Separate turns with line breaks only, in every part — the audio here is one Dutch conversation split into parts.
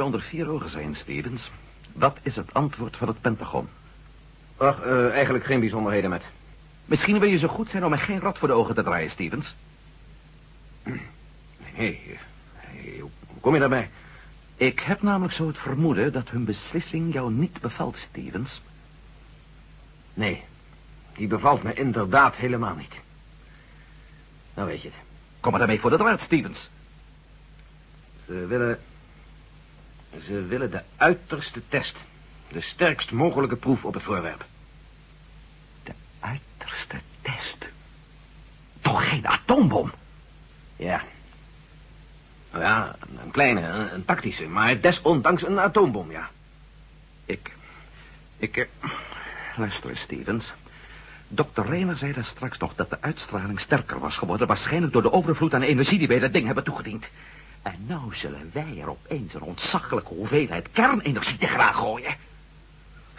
Onder vier ogen zijn, Stevens, wat is het antwoord van het Pentagon?
Ach, uh, eigenlijk geen bijzonderheden met.
Misschien wil je zo goed zijn om mij geen rad voor de ogen te draaien, Stevens.
Nee, nee. Hoe kom je daarbij?
Ik heb namelijk zo het vermoeden dat hun beslissing jou niet bevalt, Stevens.
Nee, die bevalt me inderdaad helemaal niet. Nou weet je het.
Kom maar daarmee voor de draad, Stevens.
Ze willen... Ze willen de uiterste test. De sterkst mogelijke proef op het voorwerp.
De uiterste test? Toch geen atoombom?
Ja. Nou ja, een kleine, een, tactische, maar desondanks een atoombom, ja.
Ik... Ik... Eh, luister Stevens. Dr. Reiner zei daar straks nog dat de uitstraling sterker was geworden... waarschijnlijk door de overvloed aan energie die wij dat ding hebben toegediend. En nou zullen wij er opeens een ontzaglijke hoeveelheid kernenergie tegenaan gooien.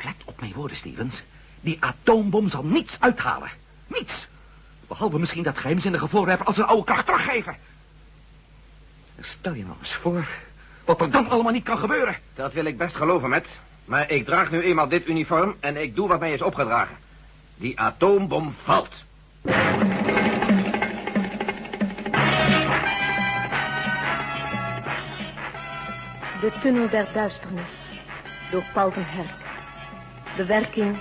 Let op mijn woorden, Stevens. Die atoombom zal niets uithalen. Niets. Behalve misschien dat geheimzinnige voorwerp als een oude kracht teruggeven. Stel je nou eens voor wat er dan allemaal niet kan gebeuren.
Dat wil ik best geloven, met. Maar ik draag nu eenmaal dit uniform en ik doe wat mij is opgedragen. Die atoombom valt.
De Tunnel der Duisternis. Door Paul van Herk. Bewerking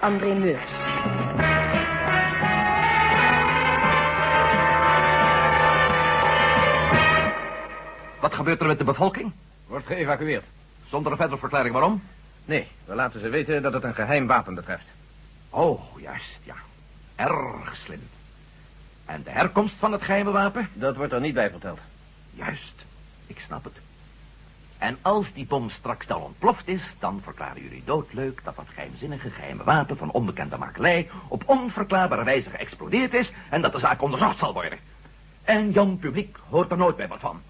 André Meurs.
Wat gebeurt er met de bevolking?
Wordt geëvacueerd.
Zonder een verdere verklaring waarom?
Nee, we laten ze weten dat het een geheim wapen betreft.
Oh, juist, ja. Erg slim. En de herkomst van het geheime wapen?
Dat wordt er niet bij verteld.
Juist, ik snap het. En als die bom straks dan ontploft is, dan verklaren jullie doodleuk dat dat geheimzinnige geheime wapen van onbekende makelij op onverklaarbare wijze geëxplodeerd is en dat de zaak onderzocht zal worden. En Jan Publiek hoort er nooit bij wat van.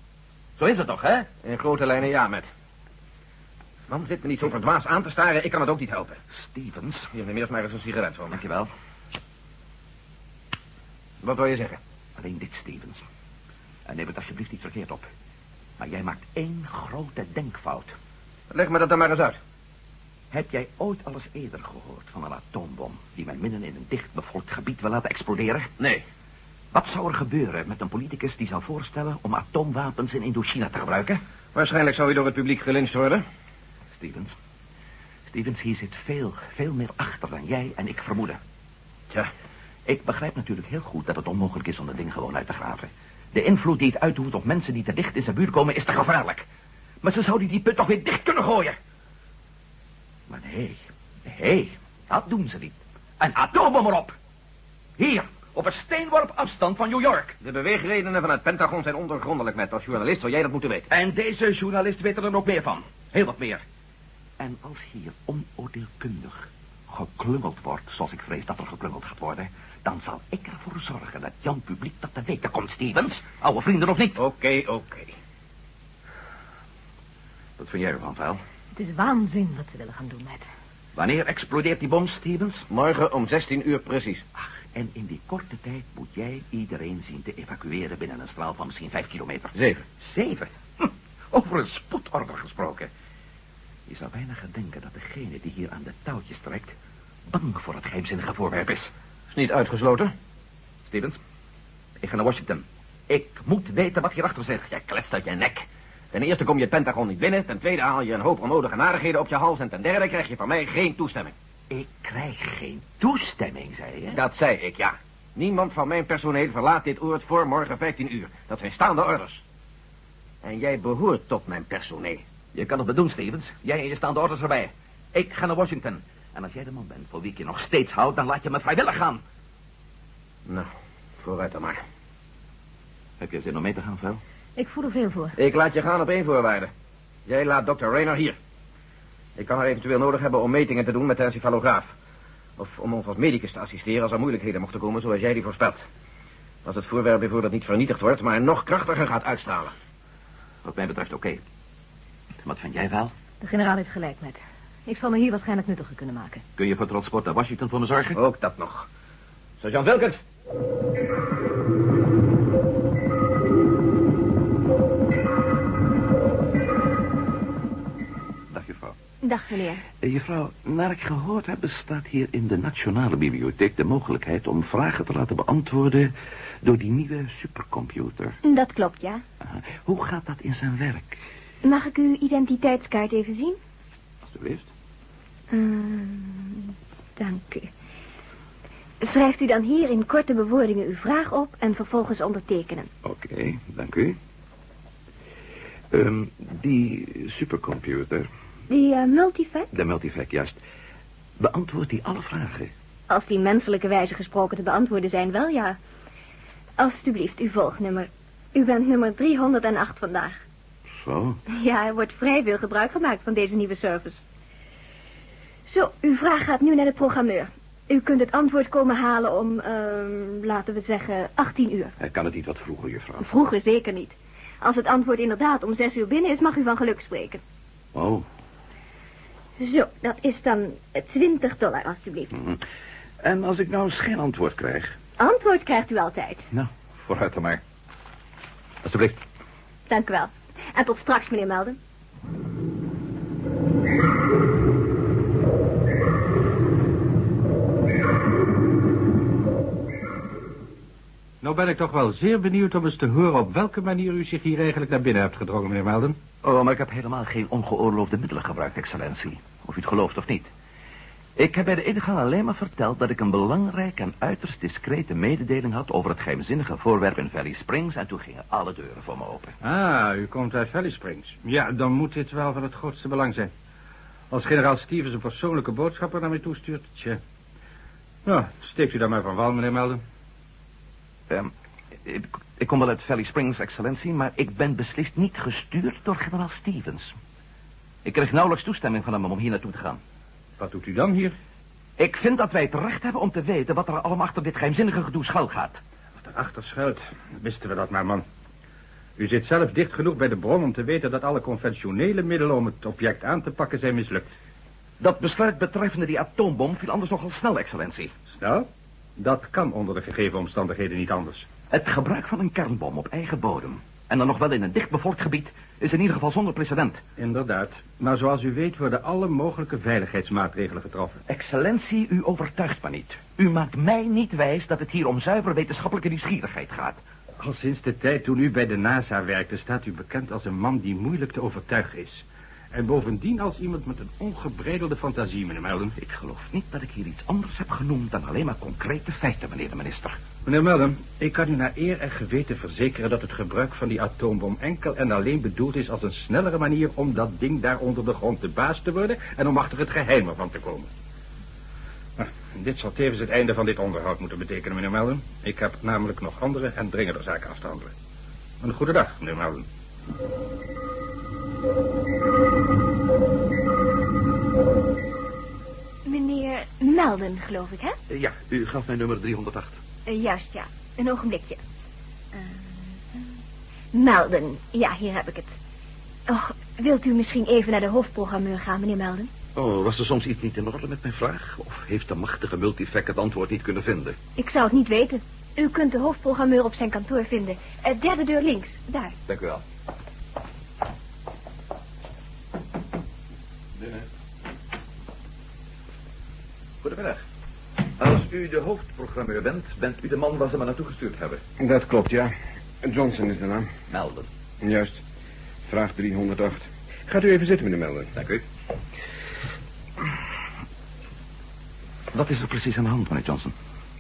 Zo is het toch, hè?
In grote lijnen ja, met. Man, zit me niet zo verdwaasd aan te staren. Ik kan het ook niet helpen.
Stevens.
Hier, neem eerst maar eens een sigaret van me.
Dankjewel.
Wat wil je zeggen?
Alleen dit, Stevens. En neem het alsjeblieft niet verkeerd op. Maar jij maakt één grote denkfout.
Leg me dat dan maar eens uit.
Heb jij ooit alles eerder gehoord van een atoombom... die men midden in een dicht bevolkt gebied wil laten exploderen?
Nee.
Wat zou er gebeuren met een politicus die zou voorstellen... om atoomwapens in Indochina te gebruiken?
Waarschijnlijk zou hij door het publiek gelinst worden.
Stevens. Stevens, hier zit veel, veel meer achter dan jij en ik vermoeden.
Tja.
Ik begrijp natuurlijk heel goed dat het onmogelijk is om dat ding gewoon uit te graven. De invloed die het uitoefent op mensen die te dicht in zijn buurt komen is te gevaarlijk. Maar ze zouden die put toch weer dicht kunnen gooien. Maar nee, nee, dat doen ze niet. Een atoombom erop. Hier, op een steenworp afstand van New York.
De beweegredenen van het Pentagon zijn ondergrondelijk, met. Als journalist zou jij dat moeten weten.
En deze journalist weet er dan ook meer van. Heel wat meer. En als hier onoordeelkundig geklungeld wordt, zoals ik vrees dat er geklungeld gaat worden... dan zal ik ervoor zorgen dat Jan Publiek dat te weten komt, Stevens. Oude vrienden of niet?
Oké, oké.
Wat vind jij ervan, Val?
Het is waanzin wat ze willen gaan doen, met.
Wanneer explodeert die bom, Stevens?
Morgen om 16 uur precies.
Ach, en in die korte tijd moet jij iedereen zien te evacueren binnen een straal van misschien vijf kilometer.
Zeven.
Zeven? Hm, over een spoedorder gesproken. Je zou bijna gaan denken dat degene die hier aan de touwtjes trekt... bang voor het geheimzinnige voorwerp is.
Is niet uitgesloten.
Stevens, ik ga naar Washington. Ik moet weten wat hierachter zit. Jij kletst uit je nek.
Ten eerste kom je het Pentagon niet binnen. Ten tweede haal je een hoop onnodige narigheden op je hals. En ten derde krijg je van mij geen toestemming.
Ik krijg geen toestemming, zei je?
Dat zei ik, ja. Niemand van mijn personeel verlaat dit oord voor morgen 15 uur. Dat zijn staande orders. En jij behoort tot mijn personeel.
Je kan het bedoen, Stevens. Jij en je staan de orders erbij. Ik ga naar Washington. En als jij de man bent voor wie ik je nog steeds houd, dan laat je me vrijwillig gaan.
Nou, vooruit dan maar.
Heb je zin om mee te gaan, Phil?
Ik voel er veel voor.
Ik laat je gaan op één voorwaarde. Jij laat Dr. Rayner hier. Ik kan haar eventueel nodig hebben om metingen te doen met de encefalograaf. Of om ons als medicus te assisteren als er moeilijkheden mochten komen zoals jij die voorspelt. Als het voorwerp bijvoorbeeld niet vernietigd wordt, maar nog krachtiger gaat uitstralen.
Wat mij betreft oké. Wat vind jij wel?
De generaal heeft gelijk met. Ik zal me hier waarschijnlijk nuttiger kunnen maken.
Kun je voor transport naar Washington voor me zorgen?
Ook dat nog. Sergeant Wilkins.
Dag, meneer.
Uh, juffrouw, naar ik gehoord heb, bestaat hier in de Nationale Bibliotheek de mogelijkheid om vragen te laten beantwoorden door die nieuwe supercomputer.
Dat klopt, ja.
Uh, hoe gaat dat in zijn werk?
Mag ik uw identiteitskaart even zien?
Alsjeblieft.
Mm, dank u. Schrijft u dan hier in korte bewoordingen uw vraag op en vervolgens ondertekenen.
Oké, okay, dank u. Um, die supercomputer...
Die uh, multifac?
De multifac, juist. Beantwoordt die alle vragen?
Als die menselijke wijze gesproken te beantwoorden zijn, wel ja. Alsjeblieft, uw volgnummer. U bent nummer 308 vandaag.
Zo?
Ja, er wordt vrij veel gebruik gemaakt van deze nieuwe service. Zo, uw vraag gaat nu naar de programmeur. U kunt het antwoord komen halen om, uh, laten we zeggen, 18 uur.
Hij kan het niet wat vroeger, juffrouw.
Vroeger zeker niet. Als het antwoord inderdaad om 6 uur binnen is, mag u van geluk spreken.
Oh.
Zo, dat is dan 20 dollar, alstublieft.
Mm. En als ik nou eens geen antwoord krijg?
Antwoord krijgt u altijd.
Nou, vooruit dan maar. Alsjeblieft.
Dank u wel. En tot straks, meneer Melden.
Nou ben ik toch wel zeer benieuwd om eens te horen op welke manier u zich hier eigenlijk naar binnen hebt gedrongen, meneer Melden.
Oh, maar ik heb helemaal geen ongeoorloofde middelen gebruikt, excellentie. Of u het gelooft of niet. Ik heb bij de ingang alleen maar verteld dat ik een belangrijke en uiterst discrete mededeling had over het geheimzinnige voorwerp in Valley Springs en toen gingen alle deuren voor me open.
Ah, u komt uit Valley Springs. Ja, dan moet dit wel van het grootste belang zijn. Als generaal Stevens een persoonlijke boodschapper naar mij toestuurt, tje. Nou, steekt u daar maar van wal, meneer Melden.
Um, ik, ik, kom wel uit Valley Springs, excellentie, maar ik ben beslist niet gestuurd door generaal Stevens. Ik kreeg nauwelijks toestemming van hem om hier naartoe te gaan.
Wat doet u dan hier?
Ik vind dat wij het recht hebben om te weten wat er allemaal achter dit geheimzinnige gedoe schuil gaat.
Wat erachter schuilt, wisten we dat maar, man. U zit zelf dicht genoeg bij de bron om te weten dat alle conventionele middelen om het object aan te pakken zijn mislukt.
Dat besluit betreffende die atoombom viel anders nogal snel, excellentie.
Snel? Dat kan onder de gegeven omstandigheden niet anders.
Het gebruik van een kernbom op eigen bodem... en dan nog wel in een dichtbevolkt gebied... is in ieder geval zonder precedent.
Inderdaad. Maar zoals u weet worden alle mogelijke veiligheidsmaatregelen getroffen.
Excellentie, u overtuigt me niet. U maakt mij niet wijs dat het hier om zuiver wetenschappelijke nieuwsgierigheid gaat.
Al sinds de tijd toen u bij de NASA werkte... staat u bekend als een man die moeilijk te overtuigen is... En bovendien als iemand met een ongebreidelde fantasie, meneer Melden.
Ik geloof niet dat ik hier iets anders heb genoemd dan alleen maar concrete feiten, meneer de minister.
Meneer Melden, ik kan u naar eer en geweten verzekeren dat het gebruik van die atoombom enkel en alleen bedoeld is als een snellere manier om dat ding daar onder de grond de baas te worden en om achter het geheim ervan te komen. Nou, dit zal tevens het einde van dit onderhoud moeten betekenen, meneer Melden. Ik heb namelijk nog andere en dringender zaken af te handelen. Een goede dag, meneer Melden.
Melden, geloof ik, hè?
Ja, u gaf mij nummer 308.
Uh, juist, ja. Een ogenblikje. Uh, Melden, ja, hier heb ik het. Oh, wilt u misschien even naar de hoofdprogrammeur gaan, meneer Melden?
Oh, was er soms iets niet in orde met mijn vraag? Of heeft de machtige multifac het antwoord niet kunnen vinden?
Ik zou het niet weten. U kunt de hoofdprogrammeur op zijn kantoor vinden. Uh, derde deur links, daar.
Dank u wel. Goedemiddag. Als u de hoofdprogrammeur bent, bent u de man waar ze me naartoe gestuurd hebben.
Dat klopt, ja. Johnson is de naam.
Melden.
Juist. Vraag 308. Gaat u even zitten, meneer Melden.
Dank u. Wat is er precies aan de hand, meneer Johnson?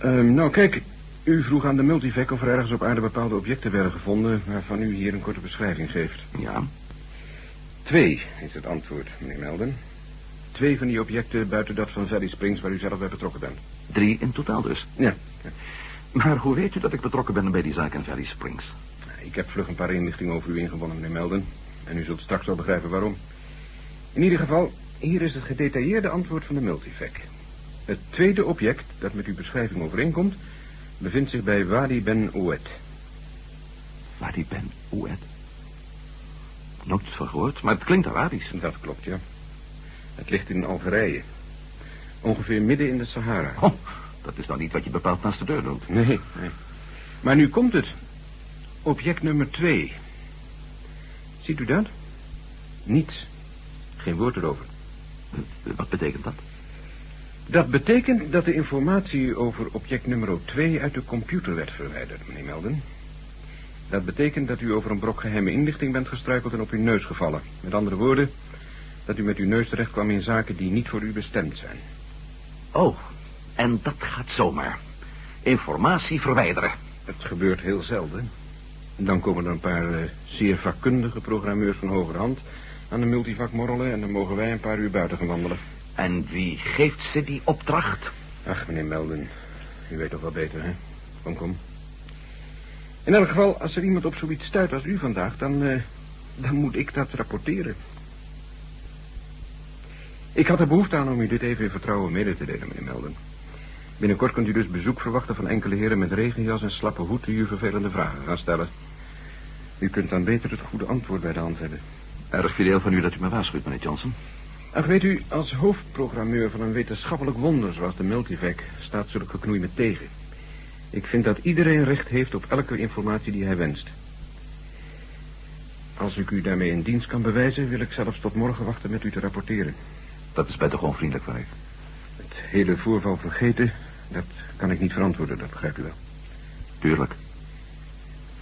Um, nou, kijk. U vroeg aan de multivac of er ergens op aarde bepaalde objecten werden gevonden... waarvan u hier een korte beschrijving geeft.
Ja.
Twee is het antwoord, meneer Melden. Twee van die objecten buiten dat van Valley Springs waar u zelf bij betrokken bent.
Drie in totaal dus?
Ja.
Maar hoe weet u dat ik betrokken ben bij die zaak in Valley Springs?
Ik heb vlug een paar inlichtingen over u ingewonnen, meneer Melden. En u zult straks wel begrijpen waarom. In ieder geval, hier is het gedetailleerde antwoord van de multivac. Het tweede object dat met uw beschrijving overeenkomt... bevindt zich bij Wadi Ben Oued.
Wadi Ben Oued? Nooit van gehoord, maar het klinkt Arabisch.
Dat klopt, ja. Het ligt in Algerije. Ongeveer midden in de Sahara.
Oh, dat is nou niet wat je bepaald naast de deur doet.
Nee, nee. Maar nu komt het. Object nummer twee. Ziet u dat? Niets. Geen woord erover.
Wat betekent dat?
Dat betekent dat de informatie over object nummer 2 uit de computer werd verwijderd, meneer Melden. Dat betekent dat u over een brok geheime inlichting bent gestruikeld en op uw neus gevallen. Met andere woorden, dat u met uw neus terecht kwam in zaken die niet voor u bestemd zijn.
Oh, en dat gaat zomaar. Informatie verwijderen.
Het gebeurt heel zelden. Dan komen er een paar eh, zeer vakkundige programmeurs van hogerhand aan de multivak morrelen... en dan mogen wij een paar uur buiten gaan wandelen.
En wie geeft ze die opdracht?
Ach, meneer Melden, u weet toch wel beter, hè? Kom, kom. In elk geval, als er iemand op zoiets stuit als u vandaag, dan, eh, dan moet ik dat rapporteren. Ik had er behoefte aan om u dit even in vertrouwen mede te delen, meneer Melden. Binnenkort kunt u dus bezoek verwachten van enkele heren met regenjas en slappe hoed die u vervelende vragen gaan stellen. U kunt dan beter het goede antwoord bij de hand hebben.
Erg fideel van u dat u me waarschuwt, meneer Johnson.
Ach, weet u, als hoofdprogrammeur van een wetenschappelijk wonder zoals de Multivac staat zulk geknoei me tegen. Ik vind dat iedereen recht heeft op elke informatie die hij wenst. Als ik u daarmee in dienst kan bewijzen, wil ik zelfs tot morgen wachten met u te rapporteren.
Dat is buitengewoon vriendelijk van u.
Het hele voorval vergeten, dat kan ik niet verantwoorden, dat begrijpt u wel.
Tuurlijk.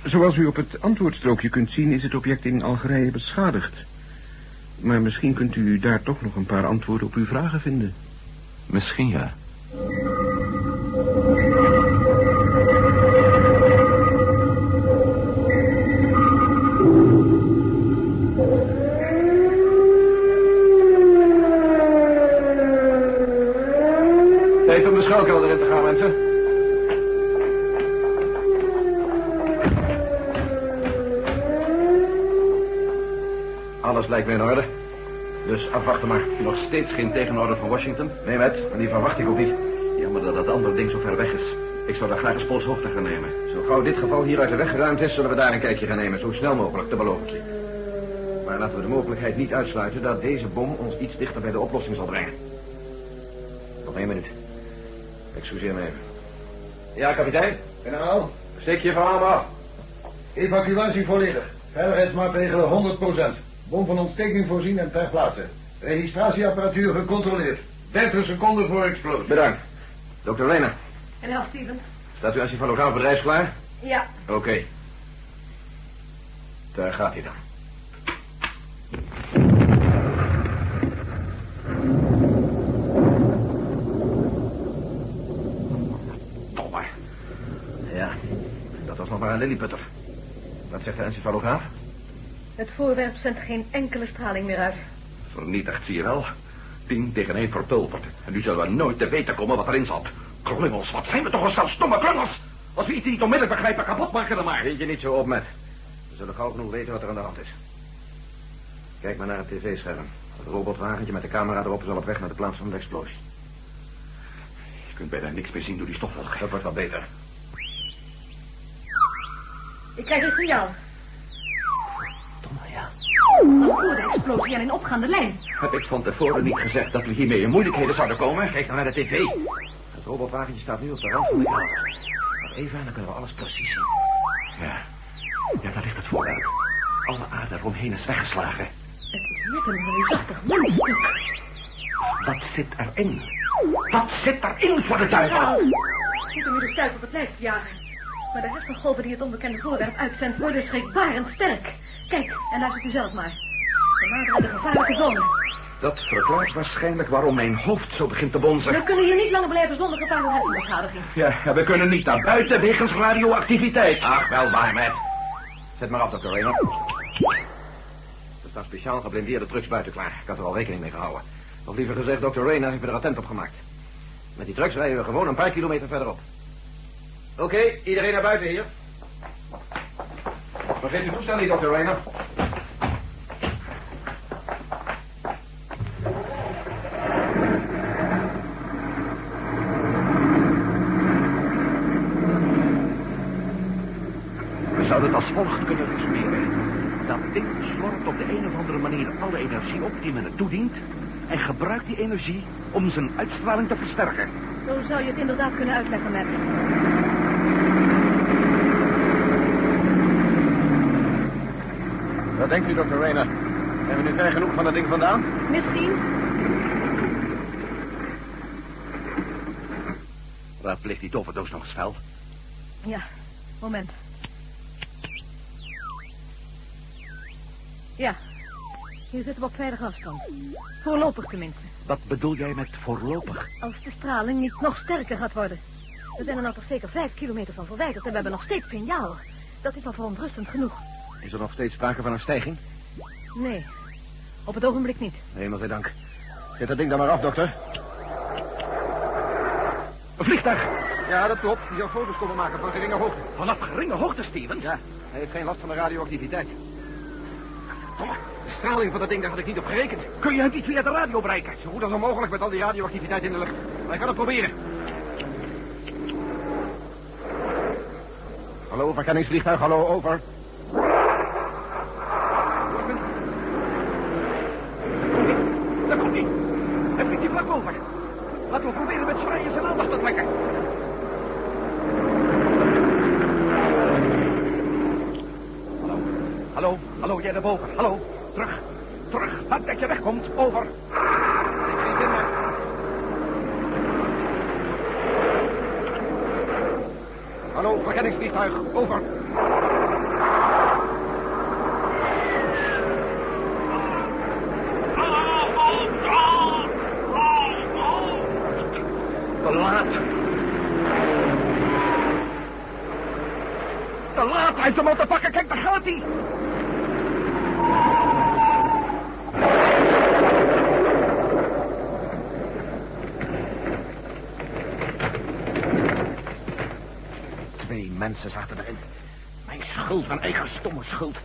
Zoals u op het antwoordstrookje kunt zien, is het object in Algerije beschadigd. Maar misschien kunt u daar toch nog een paar antwoorden op uw vragen vinden.
Misschien ja.
Alles lijkt me in orde. Dus afwachten maar.
Nog steeds geen tegenorde van Washington?
Nee, met. En die verwacht ik ook niet.
Jammer dat dat andere ding zo ver weg is. Ik zou daar graag eens polshoogte gaan nemen.
Zo gauw dit geval hier uit de weg geruimd is, zullen we daar een kijkje gaan nemen. Zo snel mogelijk, dat beloof. Maar laten we de mogelijkheid niet uitsluiten dat deze bom ons iets dichter bij de oplossing zal brengen. Nog één minuut. Excuseer me even. Ja, kapitein.
Generaal,
Steek je verhaal maar af.
evacuatie volledig. Veiligheidsmaatregelen 100%. Bom van ontsteking voorzien en ter plaatse. Registratieapparatuur gecontroleerd. 30 seconden voor explosie.
Bedankt. Dr. Lena,
Generaal Stevens.
staat uw encefalograaf bedrijf klaar?
Ja.
Oké. Daar gaat hij dan.
Domme.
Ja, dat was nog maar een lilliputter. Wat zegt de encefalograaf?
Het voorwerp zendt geen enkele straling meer uit.
Vernietigd, zie je wel. Tien tegen één verpulverd. En nu zullen we nooit te weten komen wat erin zat. Klungels, wat zijn we toch een stel stomme klungels? Als we iets niet onmiddellijk begrijpen, kapot maken dan maar.
Weet je niet zo op met. We zullen gauw genoeg weten wat er aan de hand is. Kijk maar naar het tv-scherm. Het robotwagentje met de camera erop is al op weg naar de plaats van de explosie.
Je kunt bijna niks meer zien door die stofwolken.
Dat wordt wel beter.
Ik krijg een signaal.
Domme, ja.
Een voor de explosie en een opgaande lijn.
Heb ik van tevoren niet gezegd dat we hiermee in moeilijkheden zouden komen?
Kijk dan naar de tv. Het robotwagentje staat nu op de rand van de kamer. Nog even en dan kunnen we alles precies zien.
Ja. Ja, daar ligt het vooruit. Alle aarde eromheen is weggeslagen.
Het is net een reusachtig muntstuk.
Wat zit erin? Wat zit erin voor de duivel?
Generaal, ik zit hem nu de stuip op het lijf te jagen. Maar de hersengolven die het onbekende voorwerp uitzendt worden schrikbarend sterk. Kijk, en luistert u zelf maar. We naderen de gevaarlijke zone.
Dat verklaart waarschijnlijk waarom mijn hoofd zo begint te bonzen.
We kunnen hier niet langer blijven zonder gevaar voor hersenbeschadiging.
Ja, we kunnen niet naar buiten wegens radioactiviteit.
Ach, wel waar, met. Zet maar af, Dr. Rayner. Er staan speciaal geblindeerde trucks buiten klaar. Ik had er al rekening mee gehouden. Of liever gezegd, Dr. Rayner heeft me er attent op gemaakt. Met die trucks rijden we gewoon een paar kilometer verderop. Oké, iedereen naar buiten hier. Vergeet uw toestel niet, Dr. Rayner.
We zouden het als volgt kunnen resumeren. Dat ding slorpt op de een of andere manier alle energie op die men het toedient... en gebruikt die energie om zijn uitstraling te versterken.
Zo zou je het inderdaad kunnen uitleggen, Matt.
Wat denkt u, dokter Rayner? Hebben we nu ver genoeg van dat ding vandaan?
Misschien.
Raadpleeg die toverdoos nog eens.
Ja, moment. Ja, hier zitten we op veilige afstand. Voorlopig tenminste.
Wat bedoel jij met voorlopig?
Als de straling niet nog sterker gaat worden. We zijn er nou toch zeker vijf kilometer van verwijderd en we hebben nog steeds signaal. Dat is al verontrustend genoeg.
Is er nog steeds sprake van een stijging?
Nee, op het ogenblik niet.
Hemelsdank. Zet dat ding dan maar af, dokter.
Een vliegtuig.
Ja, dat klopt. Die zou foto's komen maken van geringe hoogte.
Vanaf geringe hoogte, Stevens.
Ja, hij heeft geen last van de radioactiviteit. De straling van dat ding, daar had ik niet op gerekend.
Kun je het niet via de radio bereiken?
Zo goed als onmogelijk met al die radioactiviteit in de lucht. Maar ik kan het proberen. Hallo, verkenningsvliegtuig, hallo, over.
Daar komt hij. Hij vliegt hier vlak over. Laten we proberen met zwaaien zijn aandacht te trekken. Hallo, hallo, jij daarboven. Hallo, terug, terug. Laat dat je wegkomt. Over.
Ik schiet in, maar... Hallo, verkenningsvliegtuig, over.
Te laat. Te laat. Hij heeft hem al te pakken. Kijk, daar gaat.
Twee mensen zaten erin. Mijn schuld, mijn eigen stomme schuld.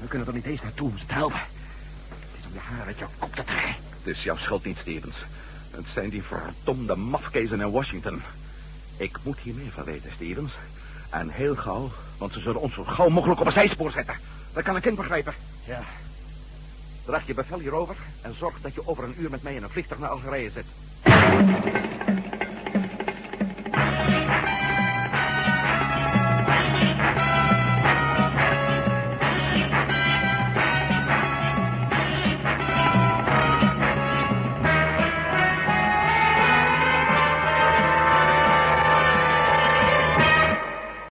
We kunnen er niet eens naartoe om ze te helpen. Het is om je haar uit je kop te trekken.
Het is jouw schuld niet, Stevens. Het zijn die verdomde mafkezen in Washington. Ik moet hier meer van weten, Stevens. En heel gauw, want ze zullen ons zo gauw mogelijk op een zijspoor zetten. Dat kan ik in begrijpen.
Ja.
Draag je bevel hierover en zorg dat je over een uur met mij in een vliegtuig naar Algerije zit.